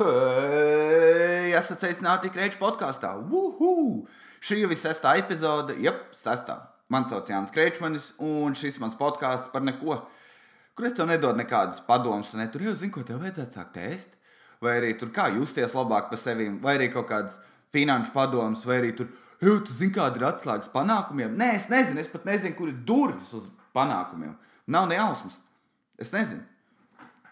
Hei, esat sveicināti Kreča podkāstā. Uhu! Šī jau ir sestā epizode, jep, sestā. Mani sauc Jānis Krečmanis, un šis mans podkāsts par neko, kur es tev nedodu nekādus padomus, un tur jau zinu, ko tev vajadzētu sākt ēst. Vai arī tur kā justies labāk par sevi, vai arī kaut kādas finanšu padomus, vai arī tur, jau, tu zini, kāda ir atslēgas panākumiem. Nē, es nezinu, es pat nezinu, kur ir durvis uz panākumiem. Nav ne jausmas. Es nezinu.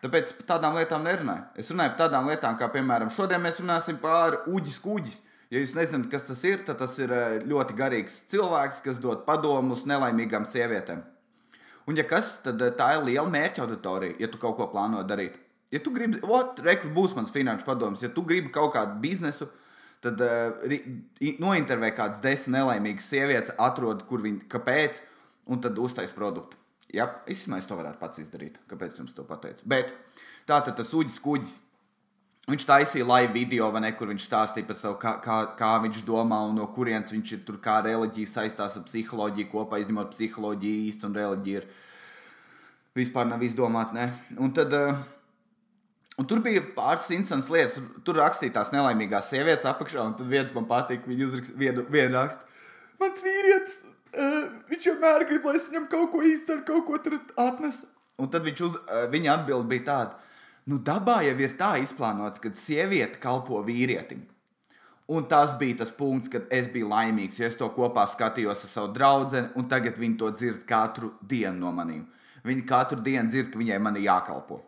Tāpēc par tādām lietām nerunāju. Es runāju par tādām lietām, kā piemēram, šodien mēs runāsim par uģis kuģis. Ja jūs nezināt, kas tas ir, tad tas ir eh, ļoti garīgs cilvēks, kas dod padomus nelaimīgām sievietēm. Un, ja kas, tad eh, tā ir liela mērķa auditorija, ja tu kaut ko plāno darīt. Ja tu gribi, ot, rekur būs mans finanšu padoms, ja tu gribi kaut kādu biznesu, tad uh, nointervē kādas desmit nelaimīgas sievietes, atrod, kur viņi, kāpēc, un tad uztais produktu. Jā, es to varētu pats izdarīt. Kāpēc jums to pateicu? Bet tā tad tas uģis kuģis. Viņš taisīja live video, ne, kur viņš stāstīja par savu, kā, kā, kā viņš domā un no kurienes viņš ir tur, kā reliģija saistās ar psiholoģiju kopā, izņemot psiholoģiju īsti un reliģiju ir vispār nav izdomāta. Un tad, uh, un tur bija pāris interesantas lietas. Tur, tur rakstīja tās nelaimīgās sievietes apakšā, un tad viens man patīk, viņa uzraksta vienu, vienu rakstu. Mans vīrietis viņš vienmēr grib, lai es viņam kaut ko izdaru, kaut ko tur atnesu. Un tad uz, viņa atbild bija tāda, nu, dabā jau ir tā izplānots, ka sieviete kalpo vīrietim. Un tas bija tas punkts, kad es biju laimīgs, jo es to kopā skatījos ar savu draugu, un tagad viņi to dzird katru dienu no maniem. Viņi katru dienu dzird, ka viņai man ir jākalpo.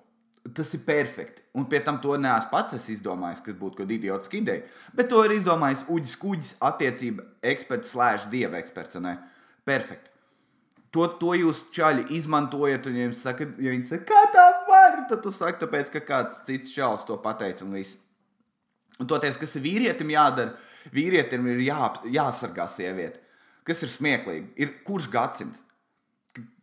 Tas ir perfekti. Un pie tam to neesmu pats es izdomājis, kas būtu kaut idiotiski ideja. Bet to ir izdomājis Uģis Kuģis, attiecība eksperts, slēdz dieva eksperts. Ne? Perfekti. To, to jūs čaļi izmantojat, un ja saka, ja viņi saka kā tā var, tad tu saki, tāpēc, ka kāds cits čalis to pateica un viss. Un toties, kas ir vīrietim jādara, vīrietim ir jā, jāsargā sieviete. Kas ir smieklīgi? Ir kurš gadsimts?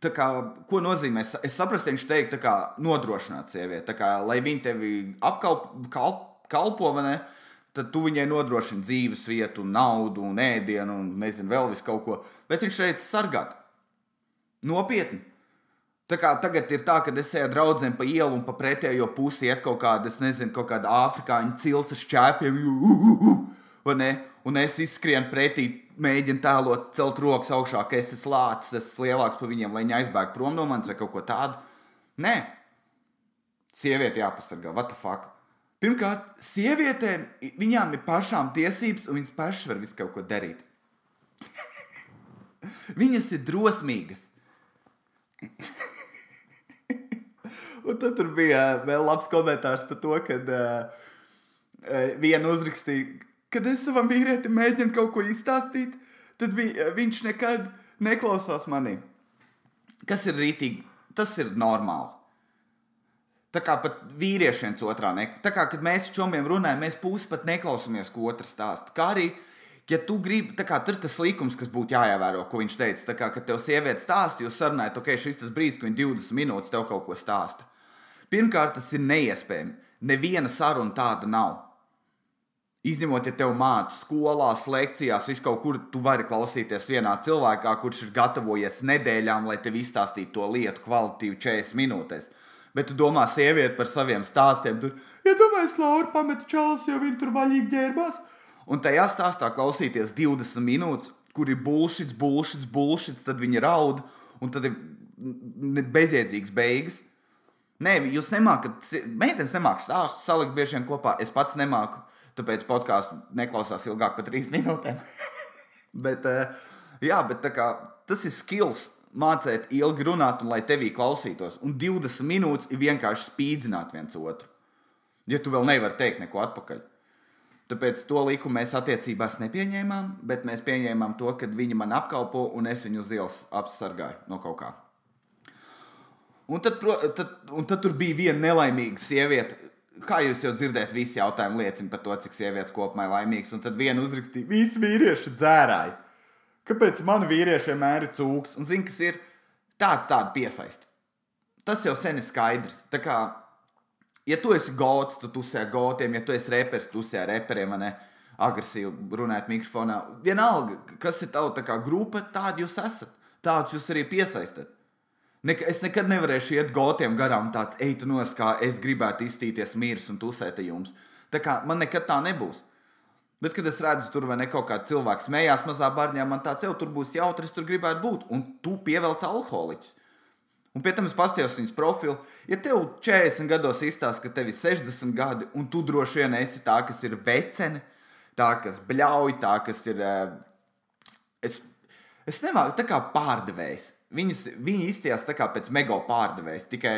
Tā kā, ko nozīmē? Es saprotu, viņš teikt, kā nodrošināt sievieti, kā, lai viņa tevi apkalpo, kalp, kalpo vai ne? Tad tu viņai nodrošini dzīves vietu, naudu, un ēdienu, un nezinu, vēl visu kaut ko. Bet viņš šeit sargāt. Nopietni. Tā kā tagad ir tā, ka es eju draugiem pa ielu un pa pretējo pusi iet kaut kāda, es nezinu, kaut kāda afrikāņu cilts ar uh, un es izskrienu pretī, mēģinu tēlot, celt rokas augšā, ka es esmu lācis, es esmu lielāks par viņiem, lai viņi aizbēgtu prom no manis vai kaut ko tādu. Nē, sieviete jāpasargā, what the fuck. Pirmkārt, sievietēm viņām ir pašām tiesības, un viņas pašas var visu kaut ko darīt. viņas ir drosmīgas. un tad tur bija uh, vēl labs komentārs par to, ka uh, viena uzrakstīja, kad es savam vīrietim mēģinu kaut ko izstāstīt, tad vi, viņš nekad neklausās manī. Kas ir rītīgi? Tas ir normāli. Tā kā pat vīriešiem otrā nekā. Tā kā, mēs čomiem runājam, mēs pusi pat neklausāmies, ko otrs stāsta. Kā arī, ja tu gribi, tā kā tur tas likums, kas būtu jāievēro, ko viņš teica. Tā kā, kad tev sieviete stāsta, jūs sarunājat, ok, šis tas brīdis, kad viņa 20 minūtes tev kaut ko stāsta. Pirmkārt, tas ir neiespējami. Neviena saruna tāda nav. Izņemot, ja tev mācās skolās, lekcijās, vis kaut kur tu vari klausīties vienā cilvēkā, kurš ir gatavojies nedēļām, lai tev izstāstītu to lietu kvalitīvi 40 minūtēs. Bet tu domā, sieviete par saviem stāstiem. Tur, ja domāju, Laura pameta čalis, jo viņa tur vaļīgi ģērbās. Un tajā stāstā klausīties 20 minūtes, kur ir bullshits, bullshits, bullshits, tad viņi raud, un tad ir bezjēdzīgs beigas. Nē, jūs nemākat, meitenes nemākat stāstu salikt bieži vien kopā. Es pats nemāku, tāpēc podkāstu neklausās ilgāk par trīs minūtēm. bet, eh, jā, bet kā, tas ir skills mācīt ilgi runāt, un lai tevī klausītos. Un 20 minūtes ir vienkārši spīdzināt viens otru. Ja tu vēl nevari teikt neko atpakaļ. Tāpēc to likumu mēs attiecībās nepieņēmām, bet mēs pieņēmām to, ka viņi man apkalpo un es viņu uz ielas apsargāju no kaut kā. Un tad, tad, un tad tur bija viena nelaimīga sieviete. Kā jūs jau dzirdējat, visi jautājumi liecina par to, cik sievietes kopumā ir laimīgas. Un tad viena uzrakstīja, visi vīrieši dzērāji. Kāpēc man vīrieši vienmēr ir cūks? Un zini, kas ir tāds, tāds piesaist. Tas jau sen ir skaidrs. Tā kā, ja tu esi gods, tu ar gotiem, ja tu esi reperis, tu ar reperiem, ne agresīvi runāt mikrofonā. Vienalga, kas ir tava kā, grupa, tāda jūs esat. Tāds jūs arī piesaistat. Ne, es nekad nevarēšu iet gotiem garām, tāds ej, tu nos, kā es gribētu iztīties miris un tusēt jums. Tā kā man nekad tā nebūs. Bet, kad es redzu, tur vai ne kaut kāda cilvēka smējās mazā barņā, man tāds jau tur būs jautri, es tur gribētu būt. Un tu pievelc alkoholiķis. Un pēc tam es paskatījos viņas profilu. Ja tev 40 gados izstāsta, ka tev ir 60 gadi, un tu droši vien esi tā, kas ir vecene, tā, kas bļauj, tā, kas ir. Es, es nemāku tā kā pārdevējs. Viņas, viņi izskatījās tā kā pēc mega pārdevējs. Tikai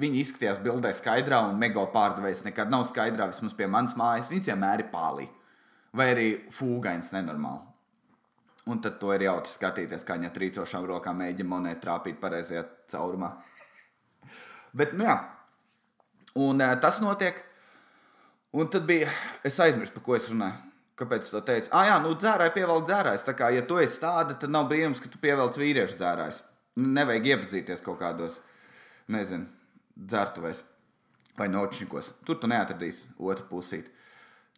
viņi izskatījās bildē skaidrā, un mega pārdevējs nekad nav skaidrā. Vismaz pie manas mājas. Viņas vienmēr ir pālī. Vai arī fūgains nenormāli. Un tad to ir jautri skatīties, kā viņa trīcošām rokām mēģina monētu trāpīt pareizajā caurumā. Bet, nu jā, un uh, tas notiek. Un tad bija, es aizmirsu, par ko es runāju. Kāpēc tu to teici? Ah, jā, nu, dzērāji pievelk dzērājs. Tā kā, ja tu esi tāda, tad nav brīnums, ka tu pievelc vīriešu dzērājs. Nevajag iepazīties kaut kādos, nezinu, dzērtuvēs vai nočnikos. Tur tu neatradīsi otru pusīti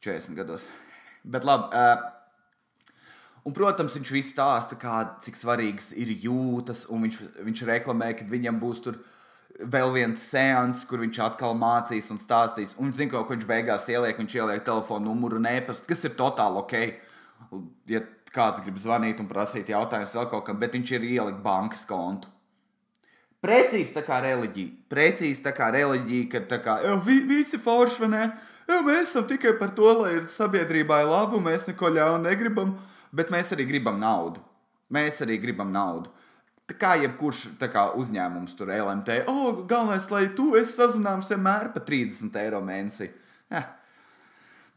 40 gados. Bet labi. Uh, un, protams, viņš visu stāsta, kā, cik svarīgas ir jūtas, un viņš, viņš reklamē, ka viņam būs tur vēl viens seans, kur viņš atkal mācīs un stāstīs. Un viņš zina, ko viņš beigās ieliek. Viņš ieliek telefonu numuru un e-pastu, kas ir totāli ok. Ja kāds grib zvanīt un prasīt jautājumus vēl kaut kam, bet viņš ir ielikt bankas kontu. Precīzi tā kā reliģija. Precīzi tā kā reliģija, ka tā kā, vi, visi forši, vai ne? Jā, mēs esam tikai par to, lai ir sabiedrībai labu, mēs neko ļaunu negribam, bet mēs arī gribam naudu. Mēs arī gribam naudu. Tā kā jebkurš kā uzņēmums tur LMT, oh, galvenais, lai tu esi sazināms vienmēr par 30 eiro mēnesī. Ja.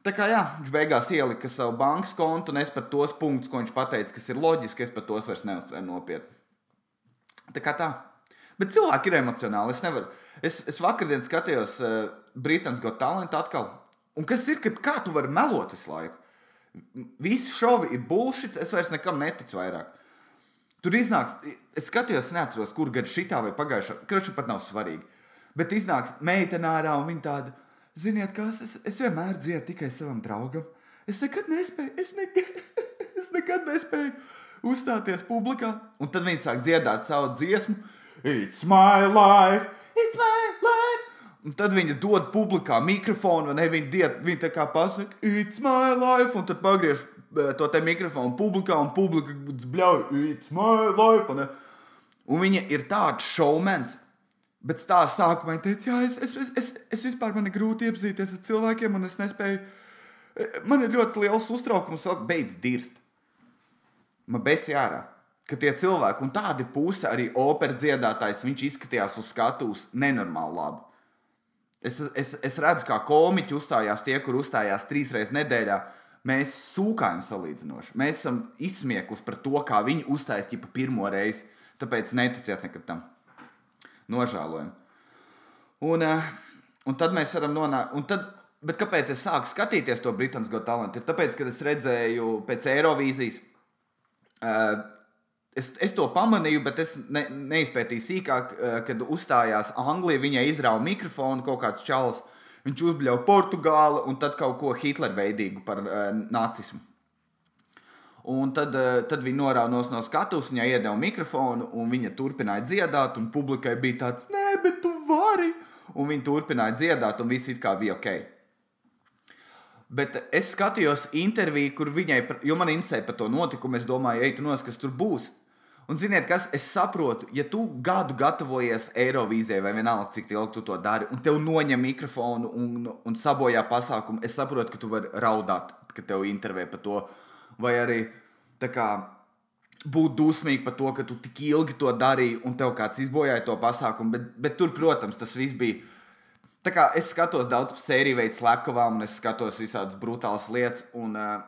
Tā kā jā, viņš beigās ielika savu bankas kontu, un es pat tos punktus, ko viņš teica, kas ir loģiski, es pat tos vairs neuztveru nopietni. Tā kā tā. Bet cilvēki ir emocionāli. Es, nevaru. es, es vakardien skatījos uh, Britānijas Got Talent atkal. Un kas ir, kad kā tu vari melot visu laiku? Visi šovi ir bullshit, es vairs nekam neticu vairāk. Tur iznāks, es skatījos, neatceros, kur gada šī vai pagājušā, kraču pat nav svarīgi. Bet iznāks meitene ārā un viņa tāda, ziniet, kas es, es vienmēr dziedu tikai savam draugam. Es nekad nespēju, es, ne, es nekad nespēju uzstāties publikā. Un tad viņi sāk dziedāt savu dziesmu. It's my life, it's my. Un tad viņi dod publikā mikrofonu, vai ne? Viņi, diet, viņi tā kā pasaka, it's my life, un tad pagriež eh, to te mikrofonu publikā, un publika bļauj, it's my life. Un, un viņa ir tāds šovmens. Bet stāstā sākumā viņa teica, jā, es, es, es, es, es vispār man ir grūti iepazīties ar cilvēkiem, un es nespēju. Eh, man ir ļoti liels uztraukums, vēl beidz dirst. Man beidzas jārā ka tie cilvēki, un tāda puse arī operas dziedātājs, viņš izskatījās uz skatuves nenormāli labi. Es, es, es redzu, kā komiķi uzstājās tie, kur uzstājās trīs reizes nedēļā. Mēs sūkājam salīdzinoši. Mēs esam izsmieklis par to, kā viņi uzstājas ķipa pirmo reizi. Tāpēc neticiet nekad tam. Nožēlojam. Un, uh, un tad mēs varam nonākt. Bet kāpēc es sāku skatīties to Britānijas Got Talent? Ir tāpēc, ka es redzēju pēc Eirovīzijas. Uh, Es, es to pamanīju, bet es ne, neizpētīju sīkāk, eh, kad uzstājās Anglija. Viņai izrāva mikrofonu kaut kāds čalis. Viņš uzbļauja Portugāli un tad kaut ko Hitlerveidīgu par uh, nacismu. Un tad, uh, tad viņa norāva no skatuves, viņai iedeva mikrofonu, un viņa turpināja dziedāt. Un publikai bija tāds, nē, bet tu vari. Un viņa turpināja dziedāt, un viss it kā bija ok. Bet es skatījos interviju, kur viņai, jo man interesēja par to notikumu, es domāju, ej, tu nos, kas tur būs. Un, ziniet, kas es saprotu, ja tu gadu gatavojies Eirovīzijai, vai vienalga, cik ilgi tu to dari, un tev noņem mikrofonu un, un sabojā pasākumu, es saprotu, ka tu vari raudāt, ka tev intervē par to. Vai arī kā, būt dusmīgi par to, ka tu tik ilgi to darīji, un tev kāds izbojāja to pasākumu. Bet, bet tur, protams, tas viss bija. Tā kā es skatos daudz sēriju veidu slepkavām, un es skatos visādas brutālas lietas. Un, uh,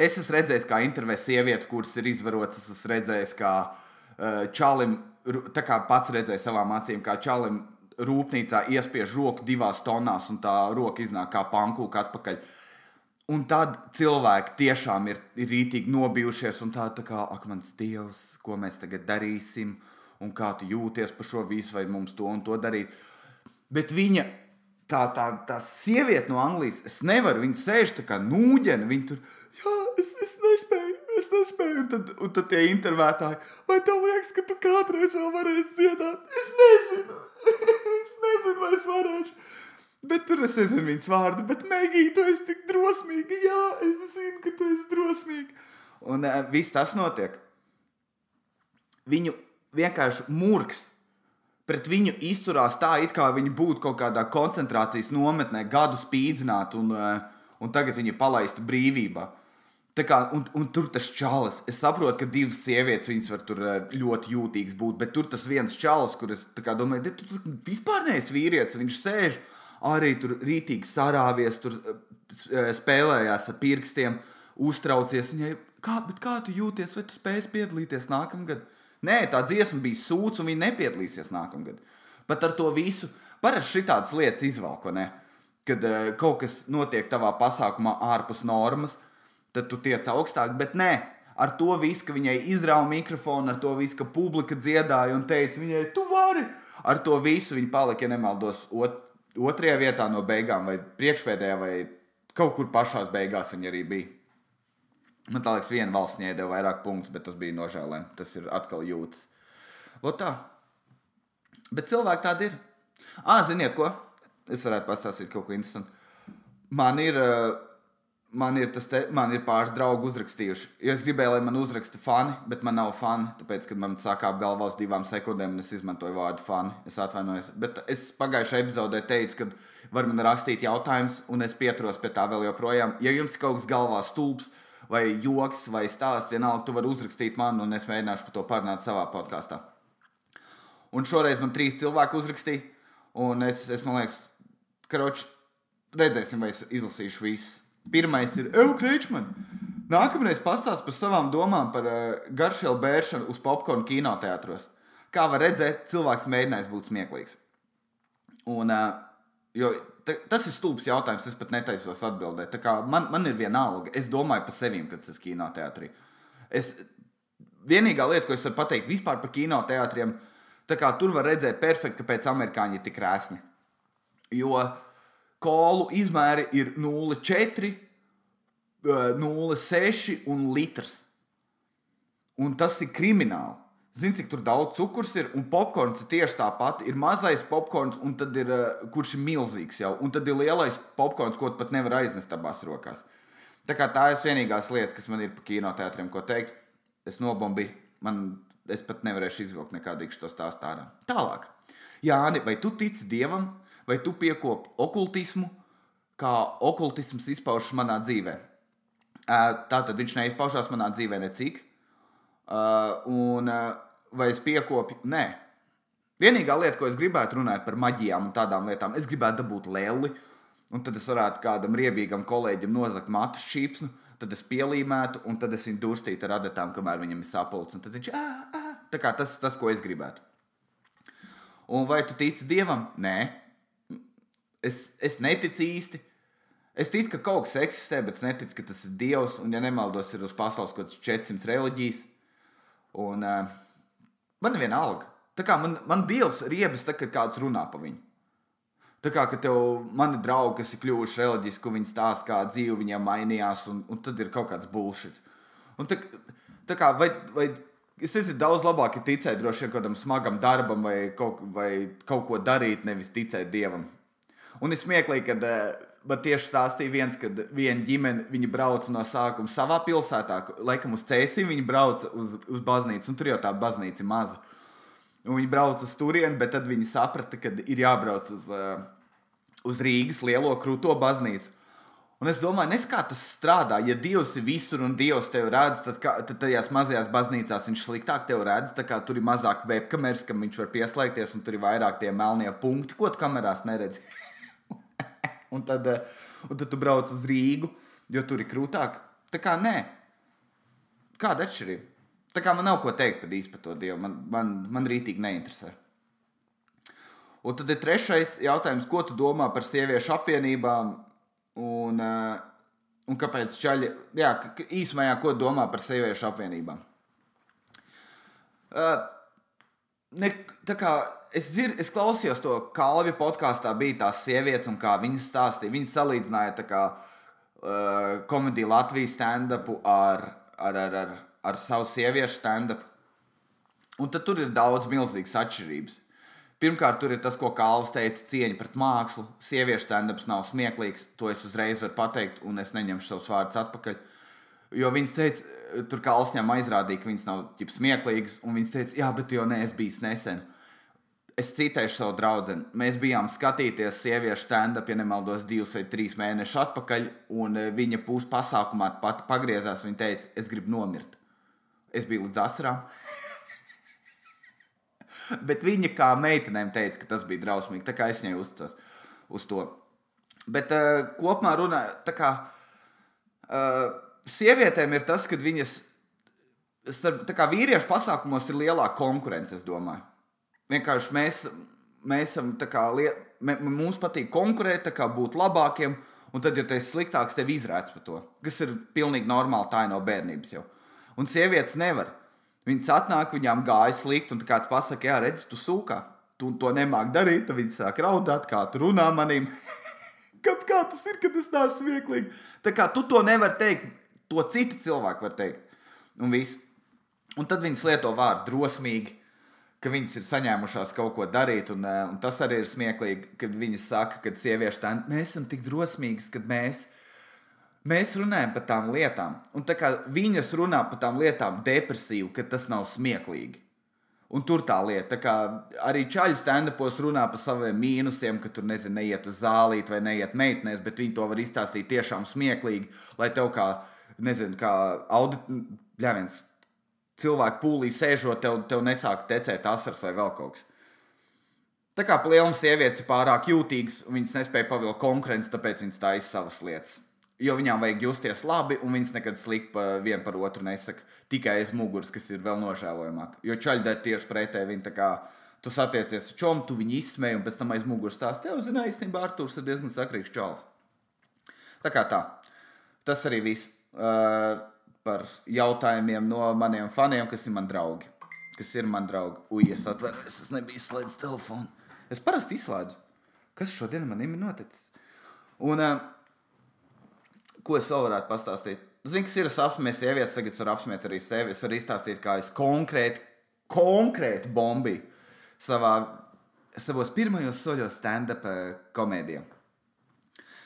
Es esmu redzējis, kā intervijā sieviete, kuras ir izvarotas, es esmu redzējis, kā uh, čalim, tā kā pats redzēju savām acīm, kā čalim rūpnīcā iespiež roku divās tonās, un tā roka iznāk kā pankūka atpakaļ. Un tad cilvēki tiešām ir, ir rītīgi nobijušies, un tā, tā kā, ak, mans dievs, ko mēs tagad darīsim, un kā tu jūties par šo visu, vai mums to un to darīt. Bet viņa, tā, tā, tā sieviete no Anglijas, es nevaru, viņa sēž tā kā nūģene, viņa tur jā, es, es nespēju, es nespēju. Un tad, un tad tie intervētāji, vai tev liekas, ka tu kādreiz vēl varēsi dziedāt? Es nezinu, es nezinu, vai es varēšu. Bet tur es nezinu viņas vārdu, bet Megija, tu esi tik drosmīga. Jā, es zinu, ka tu esi drosmīga. Un uh, viss tas notiek. Viņu vienkārši mūrgs. Pret viņu izturās tā, it kā viņi būtu kaut kādā koncentrācijas nometnē, gadu spīdzināti, un, uh, un tagad viņi ir palaisti brīvībā. Kā, un, un tur tas čalis. Es saprotu, ka divas sievietes viņas var tur ļoti jūtīgas būt, bet tur tas viens čalis, kurš domāju, tu, tu, vispār neesi vīrietis, viņš sēž arī tur rītīgi sarāvies, tur spēlējās ar pirkstiem, uztraucies. Viņai, kā, kā tu jūties, vai tu spēsi piedalīties nākamgad? Nē, tā dziesma bija sūds, un viņa nepiedalīsies nākamgad. Pat ar to visu parasti šādas lietas izvelko, ne? kad uh, kaut kas notiek tavā pasākumā ārpus normas, tad tu tiec augstāk, bet nē. Ar to visu, ka viņai izrāva mikrofonu, ar to visu, ka publika dziedāja un teica, viņai, tu vari. Ar to visu viņa palika, ja nemaldos, ot, otrajā vietā no beigām, vai priekšpēdējā, vai kaut kur pašā beigās viņa arī bija. Man liekas, viena valsts iedeva vairāk punktus, bet tas bija nožēlojami. Tas ir atkal jūtas. Ot tā. Bet cilvēki tādi ir. Ah, ziniet, ko? Es varētu pastāstīt kaut ko interesantu. Man ir, man ir, te, man ir pāris draugi uzrakstījuši. Jo es gribēju, lai man uzraksta fani, bet man nav fani. Tāpēc, kad man sākā apgalvā uz divām sekundēm, es izmantoju vārdu fani. Es atvainojos. Bet es pagājušajā epizodē teicu, ka var man rakstīt jautājumus, un es pieturos pie tā vēl joprojām. Ja jums ir kaut kas galvā stulbs, vai joks, vai stāsts, vienalga, tu vari uzrakstīt man, un es mēģināšu par to parunāt savā podkāstā. Un šoreiz man trīs cilvēki uzrakstīja, un es, es man liekas, kroč, redzēsim, vai es izlasīšu visus. Pirmais ir Eukreičman. Nākamreiz pastāst par savām domām par uh, garšvielu bēršanu uz popkornu kinoteātros. Kā var redzēt, cilvēks mēģinājis būt smieklīgs. Un, uh, jo tas ir stulbs jautājums. Es pat netaisos atbildēt. Man, man ir viena alga. Es domāju par sevi, kad es esmu kinoteātrī. Es, vienīgā lieta, ko es varu pateikt vispār par kinoteātriem, kā, tur var redzēt perfekti, kāpēc amerikāņi ir tik rēsni. Jo kolu izmēri ir 0,4, 0,6 un litrs. Un tas ir krimināli. Zini, cik daudz cukurs ir, un popkorns ir tieši tāpat. Ir mazais popkorns, un tad ir, uh, kurš ir milzīgs jau, un tad ir lielais popkorns, ko pat nevar aiznest abās rokās. Tā, tā ir vienīgās lietas, kas man ir par kinoteātriem, ko teikt. Es nobombīju, man es pat nevarēšu izvilkt nekādu to stāstu ārā. Tālāk, Jāni, vai tu tici dievam, vai tu piekopi okultismu, kā okultisms izpaužas manā dzīvē? Tā tad viņš neizpaužās manā dzīvē necik. Un vai es piekopju? Nē. Vienīgā lieta, ko es gribētu runāt par maģijām un tādām lietām, es gribētu dabūt lēli, un tad es varētu kādam riebīgam kolēģim nozagt matu šķīpsnu, tad es pielīmētu, un tad es viņu durstītu ar adatām, kamēr viņam ir sapulcs. Tad viņš ā, ā. Tā kā tas, tas, ko es gribētu. Un vai tu tici dievam? Nē, es, es neticu īsti. Es ticu, ka kaut kas eksistē, bet es neticu, ka tas ir dievs. Un, ja nemaldos, ir uz pasaules kaut kāds 400 reliģijas. Un uh, man ir viena alga. Tā kā man, man dievs riebas, tad, kad kāds runā par viņu. Tā kā tev mani draugi, kas ir kļuvuši reliģiski, viņi stāsta, kā dzīve viņiem mainījās, un, un tad ir kaut kāds bullshit. Un tā, tā kā, vai, vai es esmu daudz labāk ticēt droši vien kādam smagam darbam vai kaut, vai kaut ko darīt, nevis ticēt dievam. Un es smieklīgi, kad man tieši stāstīja viens, kad viena ģimene viņi brauca no sākuma savā pilsētā, laikam uz Cēsīm, viņi brauca uz, uz baznīcu, un tur jau tā baznīca ir maza. Un viņi brauca uz turieni, bet tad viņi saprata, ka ir jābrauc uz, uh, uz Rīgas lielo krūto baznīcu. Un es domāju, nes kā tas strādā. Ja Dievs ir visur un Dievs tevi redz, tad, kā, tad tajās mazajās baznīcās viņš sliktāk tevi redz. Tur ir mazāk webkameras, kam viņš var pieslēgties, un tur ir vairāk tie melnie punkti, ko tu kamerās neredzi. un, tad, eh, un tad tu brauc uz Rīgu, jo tur ir krūtāk. Tā kā nē, kāda atšķirība? Tā kā man nav ko teikt par īstu par to dievu. Man, man, man rītīgi neinteresē. Un tad ir trešais jautājums, ko tu domā par sieviešu apvienībām un, uh, un kāpēc čaļi, jā, īsumā, ko domā par sieviešu apvienībām? Uh, ne, tā kā es, dzir, es klausījos to Kalvija podkāstā, bija tās sievietes, un kā viņas stāstīja. Viņas salīdzināja kā, uh, komēdiju Latvijas stand-upu ar, ar, ar, ar, ar savu sieviešu stand-upu. Un tad tur ir daudz milzīgas atšķirības. Pirmkārt, tur ir tas, ko Kāls teica, cieņa pret mākslu. Sieviešu stand-ups nav smieklīgs. To es uzreiz varu pateikt, un es neņemšu savus vārdus atpakaļ. Jo viņas teica, tur Kāls ņem aizrādīja, ka viņas nav ģip, smieklīgas, un viņas teica, jā, bet jau neesmu bijis nesen. Es citēšu savu draugu. Mēs bijām skatīties sieviešu stand-up, ja nemaldos, divus vai trīs mēnešus atpakaļ, un eh, viņa puses pasākumā pat pagriezās. Viņa teica, es gribu nomirt. Es biju līdz asarām. Bet viņa kā meitenēm teica, ka tas bija drausmīgi. Tā kā es viņai uzticos uz to. Bet uh, kopumā runājot, tā kā uh, sievietēm ir tas, ka viņas starp, vīriešu pasākumos ir lielāka konkurence, es domāju. Vienkārši mēs, mēs esam tā kā, mums patīk konkurēt, kā būt labākiem, un tad, ja tu esi sliktāks, tev izrādās par to, kas ir pilnīgi normāli, tā ir no bērnības jau. Un sievietes nevar. Viņas atnāk, viņām gāja slikti, un kāds pasakā, jā, redz, tu sūkā. Tu to nemāki darīt, tad viņi sāk raudāt, kā tu runā manim. kā, kā tas ir, kad es neesmu smieklīgi? Tā kā tu to nevari teikt, to citi cilvēki var teikt. Un, viss. un tad viņas lieto vārdu drosmīgi, ka viņas ir saņēmušās kaut ko darīt. Un, eh, un tas arī ir smieklīgi, kad viņas saka, ka sievieši tā, mēs esam tik drosmīgas, kad mēs Mēs runājam par tām lietām, un tā kā viņas runā par tām lietām depresīvi, ka tas nav smieklīgi. Un tur tā lieta, kā arī čaļi stand-upos runā par saviem mīnusiem, ka tur nezinu, neiet uz zālīt vai neiet meitnēs, bet viņi to var izstāstīt tiešām smieklīgi, lai tev kā, nezinu, kā audit, cilvēku pūlī sēžot, tev, tev nesāk tecēt asars vai vēl kaut kas. Tā kā plēnas sievietes ir pārāk jūtīgas, viņas nespēja pavilkt konkurenci, tāpēc viņas taisa savas lietas. Jo viņām vajag justies labi, un viņas nekad slikti pa vienu par otru nesaka. Tikai aiz muguras, kas ir vēl nožēlojamāk. Jo čaļi dara tieši pretēji. Viņi tā kā tu satiecies ar čomu, tu viņu izsmēji, un pēc tam aiz muguras stāst. Tev zināja, īstenībā Arthurs ir diezgan sakrīgs čāls. Tā kā tā. Tas arī viss uh, par jautājumiem no maniem faniem, kas ir mani draugi. Kas ir mani draugi? Ui, es atveru, es nebiju izslēdzis telefonu. Es parasti izslēdzu. Kas šodien manim ir noticis? Un, uh, ko es vēl varētu pastāstīt? Zinu, kas ir apsmēs sievietes, tagad varu apsmēt arī sevi. Es varu izstāstīt, kā es konkrēti, konkrēti bombiju savā, savos pirmajos soļos stand-up eh, komēdijā.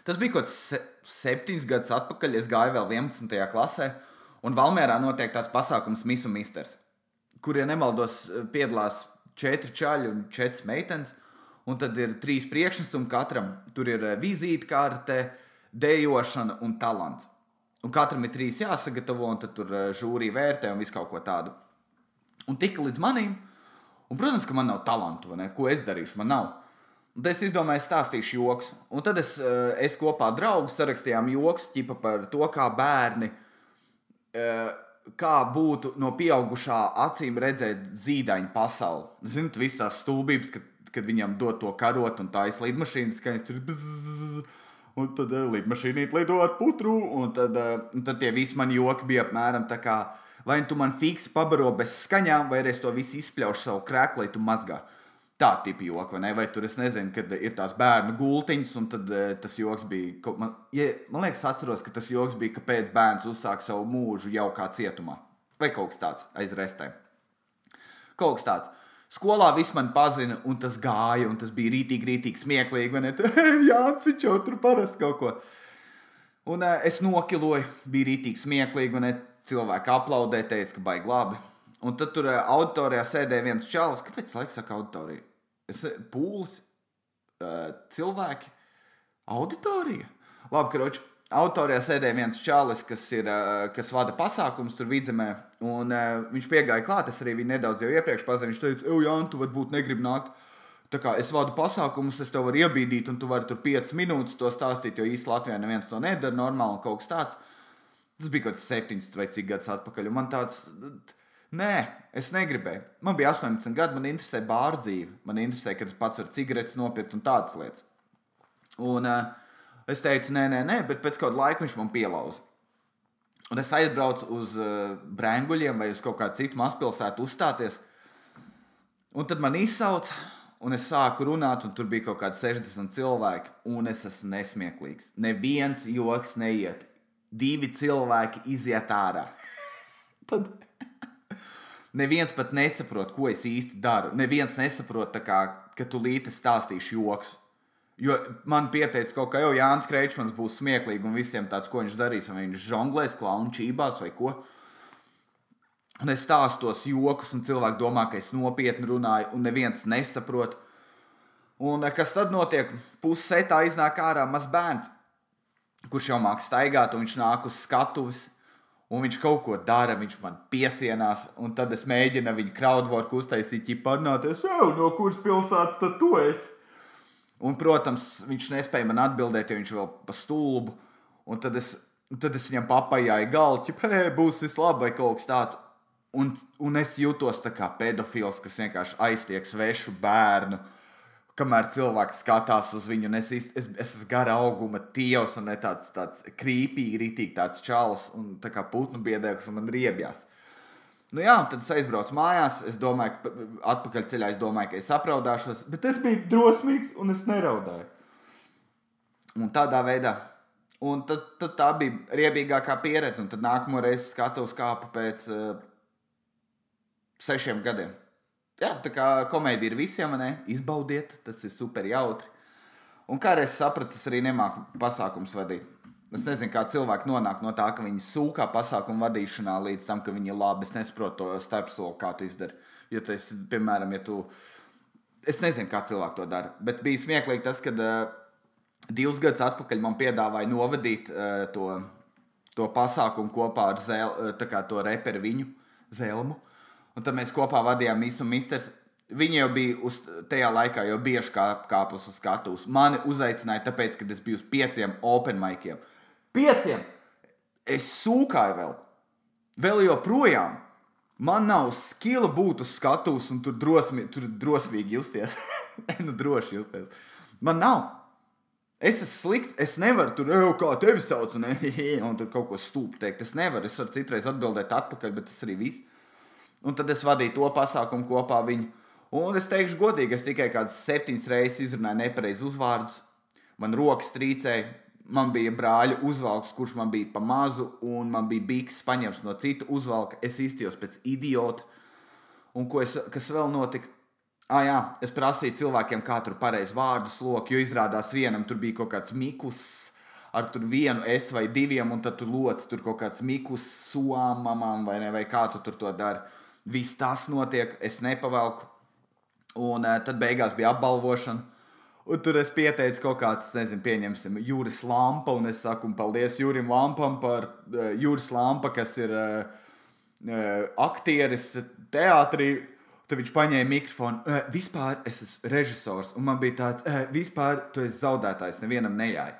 Tas bija kaut kas septiņus gadus atpakaļ. Es gāju vēl 11. klasē, un Valmērā notiek tāds pasākums Miss un Misters, kur, ja nemaldos, piedalās četri čaļi un četras meitenes. Un tad ir trīs priekšnesumi katram. Tur ir eh, vizītkarte, uh, dejošana un talants. Un katram ir trīs jāsagatavo, un tad tur eh, žūrija vērtē un visu kaut ko tādu. Un tika līdz manim, un, protams, ka man nav talantu, ko es darīšu, man nav. Un tad es izdomāju, stāstīšu joks. Un tad es, eh, es kopā ar draugu sarakstījām joks par to, kā bērni, eh, kā būtu no pieaugušā acīm redzēt zīdaiņu pasauli. Ziniet, visas tās stulbības, kad, kad viņam dod to karot un tā izlīdmašīnas, ka viņš tur ir un tad uh, lidmašīnīt lido ar putru, un tad, uh, un tad tie visi mani joki bija apmēram tā kā, vai tu man fiksi pabaro bez skaņām, vai arī es to visu izspļaušu savu krēklu, lai tu mazgā. Tā tipa joki, vai ne? Vai tur es nezinu, kad ir tās bērnu gultiņas, un tad uh, tas joks bija. Man, ja, man liekas, atceros, ka tas joks bija, kāpēc bērns uzsāk savu mūžu jau kā cietumā. Vai kaut kas tāds aiz restēm. Kaut kas tāds. Skolā viss man pazina, un tas gāja, un tas bija rītīgi, rītīgi smieklīgi. Jā, viņš jau tur parasti kaut ko. Un uh, es nokiloju, bija rītīgi smieklīgi, un cilvēki aplaudēja, teica, ka baigi labi. Un tad tur uh, auditorijā sēdēja viens čalis. Kāpēc laikam saka auditorija? Es pūlis, uh, cilvēki, auditorija. Labi, karoči, autorijā sēdēja viens čalis, kas, ir, kas vada pasākumus tur vidzemē. Un, viņš piegāja klāt, es arī viņu nedaudz jau iepriekš pazinu. Viņš teica, Ej, Jā, tu varbūt negribi nākt. Tā kā es vadu pasākumus, es tev varu iebīdīt, un tu vari tur 5 minūtes to stāstīt, jo īstenībā Latvijā neviens to nedara normāli kaut kas tāds. Tas bija kaut kas 7 vai cik gadus atpakaļ. Man tāds, nē, es negribēju. Man bija 18 gadi, man interesē bāra dzīve. Man interesē, ka es pats varu cigaretes nopirkt un tādas lietas. Un, uh, Es teicu, nē, nē, nē, bet pēc kāda laika viņš man pielauza. Un es aizbraucu uz uh, Brānguļiem vai uz kaut kādu citu mazpilsētu uzstāties. Un tad man izsauca, un es sāku runāt, un tur bija kaut kādi 60 cilvēki. Un es esmu nesmieklīgs. Neviens joks neiet. Divi cilvēki iziet ārā. tad neviens pat nesaprot, ko es īsti daru. Neviens nesaprot, kā, ka tu līdzi stāstīšu joks. Jo man pieteica kaut kā, jau Jānis Kreičmans būs smieklīgs un visiem tāds, ko viņš darīs. Vai viņš žonglēs, klaunu čībās vai ko. Un es stāstu tos joks, un cilvēki domā, ka es nopietni runāju, un neviens nesaprot. Un kas tad notiek? Pusētā iznāk ārā mazs bērns, kurš jau mākslinieks staigāt, un viņš nāk uz skatuves un viņš kaut ko dara, viņš man piesienās, un tad es mēģinu viņu crowdwork uztaisīt, ja parunāties, no kuras pilsētas tad tu esi. Un, protams, viņš nespēja man atbildēt, jo viņš vēl pa stulbu, un tad es, tad es viņam papajāju galvu, ka, hei, būs viss labi vai kaut kas tāds. Un, un es jūtos tā kā pedofils, kas vienkārši aiztiek svešu bērnu kamēr cilvēks skatās uz viņu, un es, es, es esmu gara auguma tievs, un ne tāds, tāds krīpīgi, rītīgi tāds čāls, un tā kā putnu biedēks, un man riebjās. Nu jā, tad es aizbraucu mājās, es domāju, ka atpakaļ ceļā es domāju, ka es apraudāšos, bet es biju drosmīgs un es neraudāju. Un tādā veidā. Un tad, tad tā bija riebīgākā pieredze, un tad nākamo reizi skatos kāpu pēc uh, sešiem gadiem. Jā, tā kā komēdija ir visiem, ne? izbaudiet, tas ir super jautri. Un kā es sapratu, es arī nemāku pasākumus vadīt. Es nezinu, kā cilvēki nonāk no tā, ka viņi sūkā pasākumu vadīšanā līdz tam, ka viņi ir labi. Es nesaprotu to starpsoli, kā tu izdari. Jo tas, piemēram, ja tu. Es nezinu, kā cilvēki to dara. Bet bija smieklīgi tas, ka uh, divus gadus atpakaļ man piedāvāja novadīt uh, to, to pasākumu kopā ar Zēl, uh, to reperu viņu Zelmu. Uh, Un tad mēs kopā vadījām Miss un Misters. Viņi jau bija uz tajā laikā, jau bieži kā, kāpus uz skatuves. Mani uzaicināja, tāpēc, ka es biju uz pieciem open maikiem. Pieciem! Es sūkāju vēl, vēl joprojām. Man nav skila būt uz skatuves un tur, drosmi, tur drosmīgi justies. nu, droši justies. Man nav. Es esmu slikts, es nevaru tur jau kā tevi sauc, un, un tur kaut ko stūpu teikt. Es nevaru, es varu citreiz atbildēt atpakaļ, bet tas arī viss. Un tad es vadīju to pasākumu kopā ar viņu. Un es teikšu, godīgi, es tikai kādas septiņas reizes izrunāju nepareizi uzvārdus. Man rokas trīcēja, man bija brāļa uzvalks, kurš man bija pa mazu, un man bija biks paņemts no citu uzvalka. Es iztījos pēc idiota. Un es, kas vēl notika? Ah, jā, es prasīju cilvēkiem, kā tur pareizi vārdu sloku, jo izrādās vienam tur bija kaut kāds mikus ar vienu es vai diviem, un tad tu loci tur kaut kāds mikus somamam vai ne, vai kā tu tur to dari viss tas notiek, es nepavelku. Un uh, tad beigās bija apbalvošana. Un tur es pieteicu kaut kāds, nezinu, pieņemsim, Jūras lampa. Un es saku, paldies Jūrim Lampam par uh, Jūras lampa, kas ir uh, aktieris teātrī. Tad viņš paņēma mikrofonu. Uh, vispār es esmu režisors, un man bija tāds, uh, vispār tu esi zaudētājs, nevienam nejāja.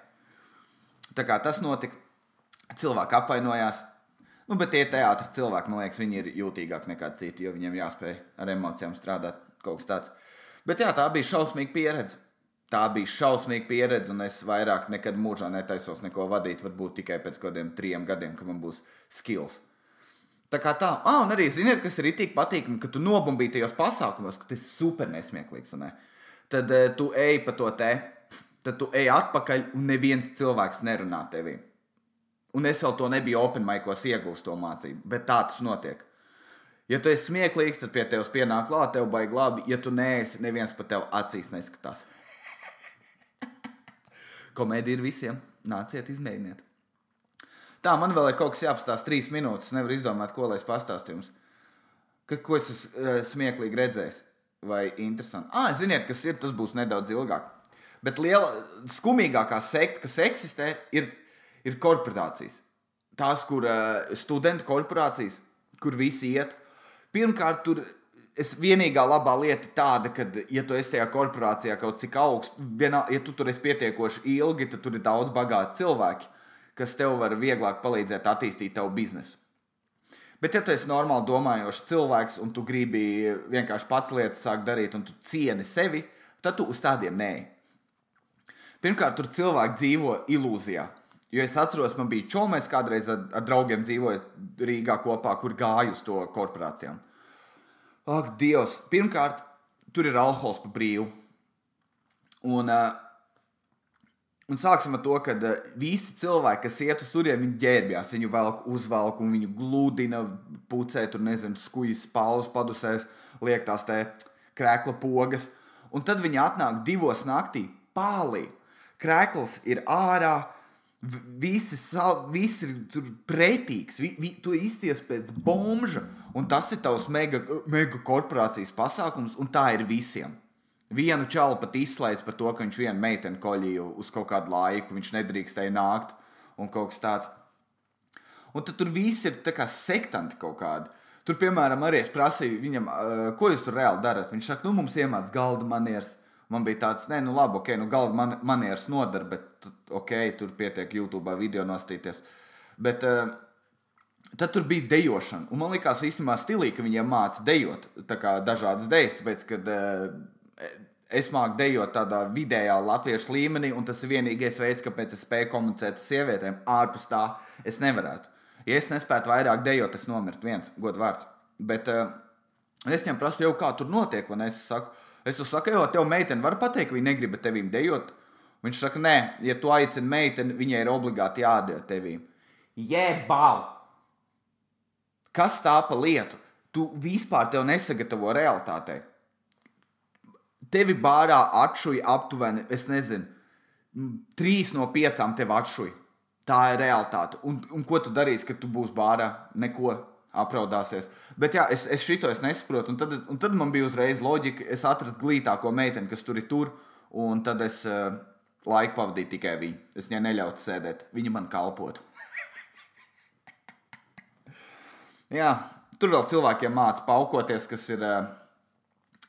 Tā kā tas notika, cilvēki apvainojās. Nu, bet tie teātris cilvēki, man liekas, viņi ir jūtīgāki nekā citi, jo viņiem jāspēj ar emocijām strādāt kaut kas tāds. Bet jā, tā bija šausmīga pieredze. Tā bija šausmīga pieredze, un es vairāk nekad mūžā netaisos neko vadīt. Varbūt tikai pēc kādiem trim gadiem, kad man būs skills. Tā kā tā, ah, un arī ziniet, kas ir tik patīkami, ka tu nobumbīji tajos pasākumos, ka tas ir super nesmieklīgs. Ne? Tad uh, tu ej pa to te, tad tu ej atpakaļ, un neviens cilvēks nerunā tevī. Un es vēl to nebiju open maikos iegūst to mācību, bet tā tas notiek. Ja tu esi smieklīgs, tad pie tevis pienāk klāt, tev baigi labi. Ja tu neesi, neviens pat tev acīs neskatās. Komēdija ir visiem. Nāciet, izmēģiniet. Tā, man vēl ir kaut kas jāapstāsta trīs minūtes. Es nevaru izdomāt, ko lai es pastāstītu jums. Ka, ko es esmu uh, smieklīgi redzējis vai interesanti. Ah, ziniet, kas ir, tas būs nedaudz ilgāk. Bet liela, skumīgākā sekta, kas eksistē, ir ir korporācijas. Tās, kur uh, studentu korporācijas, kur visi iet. Pirmkārt, tur es vienīgā labā lieta tāda, ka, ja tu esi tajā korporācijā kaut cik augsts, vienā, ja tu tur esi pietiekoši ilgi, tad tur ir daudz bagāti cilvēki, kas tev var vieglāk palīdzēt attīstīt tavu biznesu. Bet, ja tu esi normāli domājošs cilvēks un tu gribi vienkārši pats lietas sākt darīt, un tu cieni sevi, tad tu uz tādiem nē. Pirmkārt, tur cilvēki dzīvo ilūzijā. Jo es atceros, man bija čomais kādreiz ar, ar draugiem dzīvojot Rīgā kopā, kur gāju uz to korporācijām. Ak, Dievs! Pirmkārt, tur ir alkohols pa brīvu. Un, uh, un sāksim ar to, ka uh, visi cilvēki, kas iet uz turieni, viņi ģērbjās, viņu velk uzvelk un viņu gludina, pucē, tur nezinu, skujas, spālus padusēs, liek tās te krēkla pogas. Un tad viņi atnāk divos naktī, pālī. Krēkls ir ārā, visi, sal, visi ir tur pretīgs, vi, vi, tu izties pēc bombža, un tas ir tavs mega, mega korporācijas pasākums, un tā ir visiem. Vienu čalu pat izslēdz par to, ka viņš vienu meiteni koļīja uz kaut kādu laiku, viņš nedrīkstēja nākt un kaut kas tāds. Un tad tur viss ir kā sektanti kaut kādi. Tur, piemēram, arī es prasīju viņam, ko jūs tur reāli darat. Viņš saka, nu, mums iemācās galda manieres. Man bija tāds, nē, nu, labi, ok, nu, galda man, manieres nodara, bet, ok, tur pietiek YouTube video nostīties. Bet, uh, Tad tur bija dejošana. Un man liekas, īstenībā stilī, ka viņiem mācīja dejot dažādas dejas. Tāpēc, kad uh, es māku dejot tādā vidējā latviešu līmenī, un tas ir vienīgais veids, kāpēc es spēju komunicēt ar sievietēm. Ārpus tā es nevarētu. Ja es nespētu vairāk dejot, es nomirtu viens gods vārds. Bet uh, es viņam prasu, jau kā tur notiek, un es saku, es saku, jo tev meitene var pateikt, viņa negrib tevīm dejot. Viņš saka, nē, ja tu aicini meiteni, viņai ir obligāti jādara tevīm. Jebal! Kas tā pa lietu? Tu vispār tev nesagatavo realitātei. Tevi bārā atšuja aptuveni, es nezinu, trīs no piecām tev atšuja. Tā ir realitāte. Un, un ko tu darīsi, kad tu būsi bārā? Neko apraudāsies. Bet jā, es, es šito es nesaprotu. Un tad, un tad man bija uzreiz loģika, es atradu glītāko meiteni, kas tur ir tur. Un tad es uh, laiku pavadīju tikai viņu. Es viņai neļautu sēdēt. Viņa man kalpotu. jā, tur vēl cilvēkiem mācās paukoties, kas ir. Uh,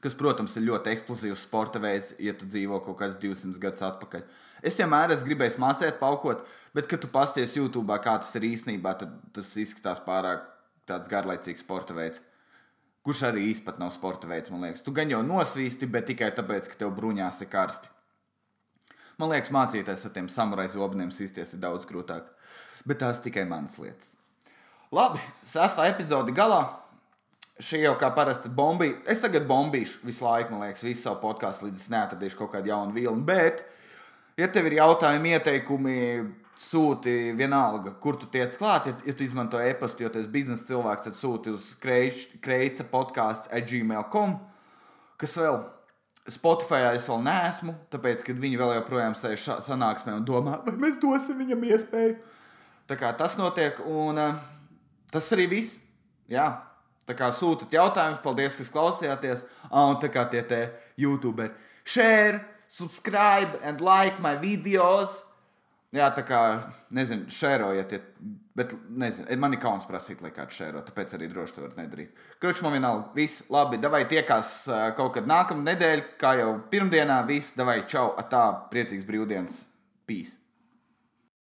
kas, protams, ir ļoti eksplozīvs sporta veids, ja tu dzīvo kaut kāds 200 gadus atpakaļ. Es vienmēr esmu gribējis mācīt, paukot, bet, kad tu pasties YouTube, kā tas ir īstenībā, tad tas izskatās pārāk tāds garlaicīgs sporta veids. Kurš arī īstenībā nav sporta veids, man liekas. Tu gan jau nosvīsti, bet tikai tāpēc, ka tev bruņās ir karsti. Man liekas, mācīties ar tiem samurai zobniem sīsties ir daudz grūtāk. Bet tās tikai manas lietas. Labi, sastā epizode galā. Šī jau kā parasti bombīja. Es tagad bombīšu visu laiku, man liekas, visu savu podkāstu, līdz es neatradīšu kaut kādu jaunu vilni. Bet, ja tev ir jautājumi, ieteikumi, sūti vienalga, kur tu tiec klāt. Ja, ja tu izmanto e-pastu, jo esi biznesa cilvēks, tad sūti uz kreica podkāstu gmail.com. Kas vēl? Spotify es vēl neesmu, tāpēc, ka viņi vēl joprojām sēž sanāksmē un domā, vai mēs dosim viņam iespēju. Tā kā tas notiek, un uh, tas arī viss. Jā, Tā kā sūtat jautājumus, paldies, kas klausījāties. Ah, un tā kā tie te YouTuberi. Share, subscribe and like my videos. Jā, tā kā, nezinu, šērojiet, bet, nezinu, man ir kauns prasīt, lai kāds šēro, tāpēc arī droši to var nedarīt. Kručs man vienalga, viss, labi, davai tiekās kaut kad nākamā nedēļa, kā jau pirmdienā, viss, davai, čau, atā, priecīgs brīvdienas, pīs.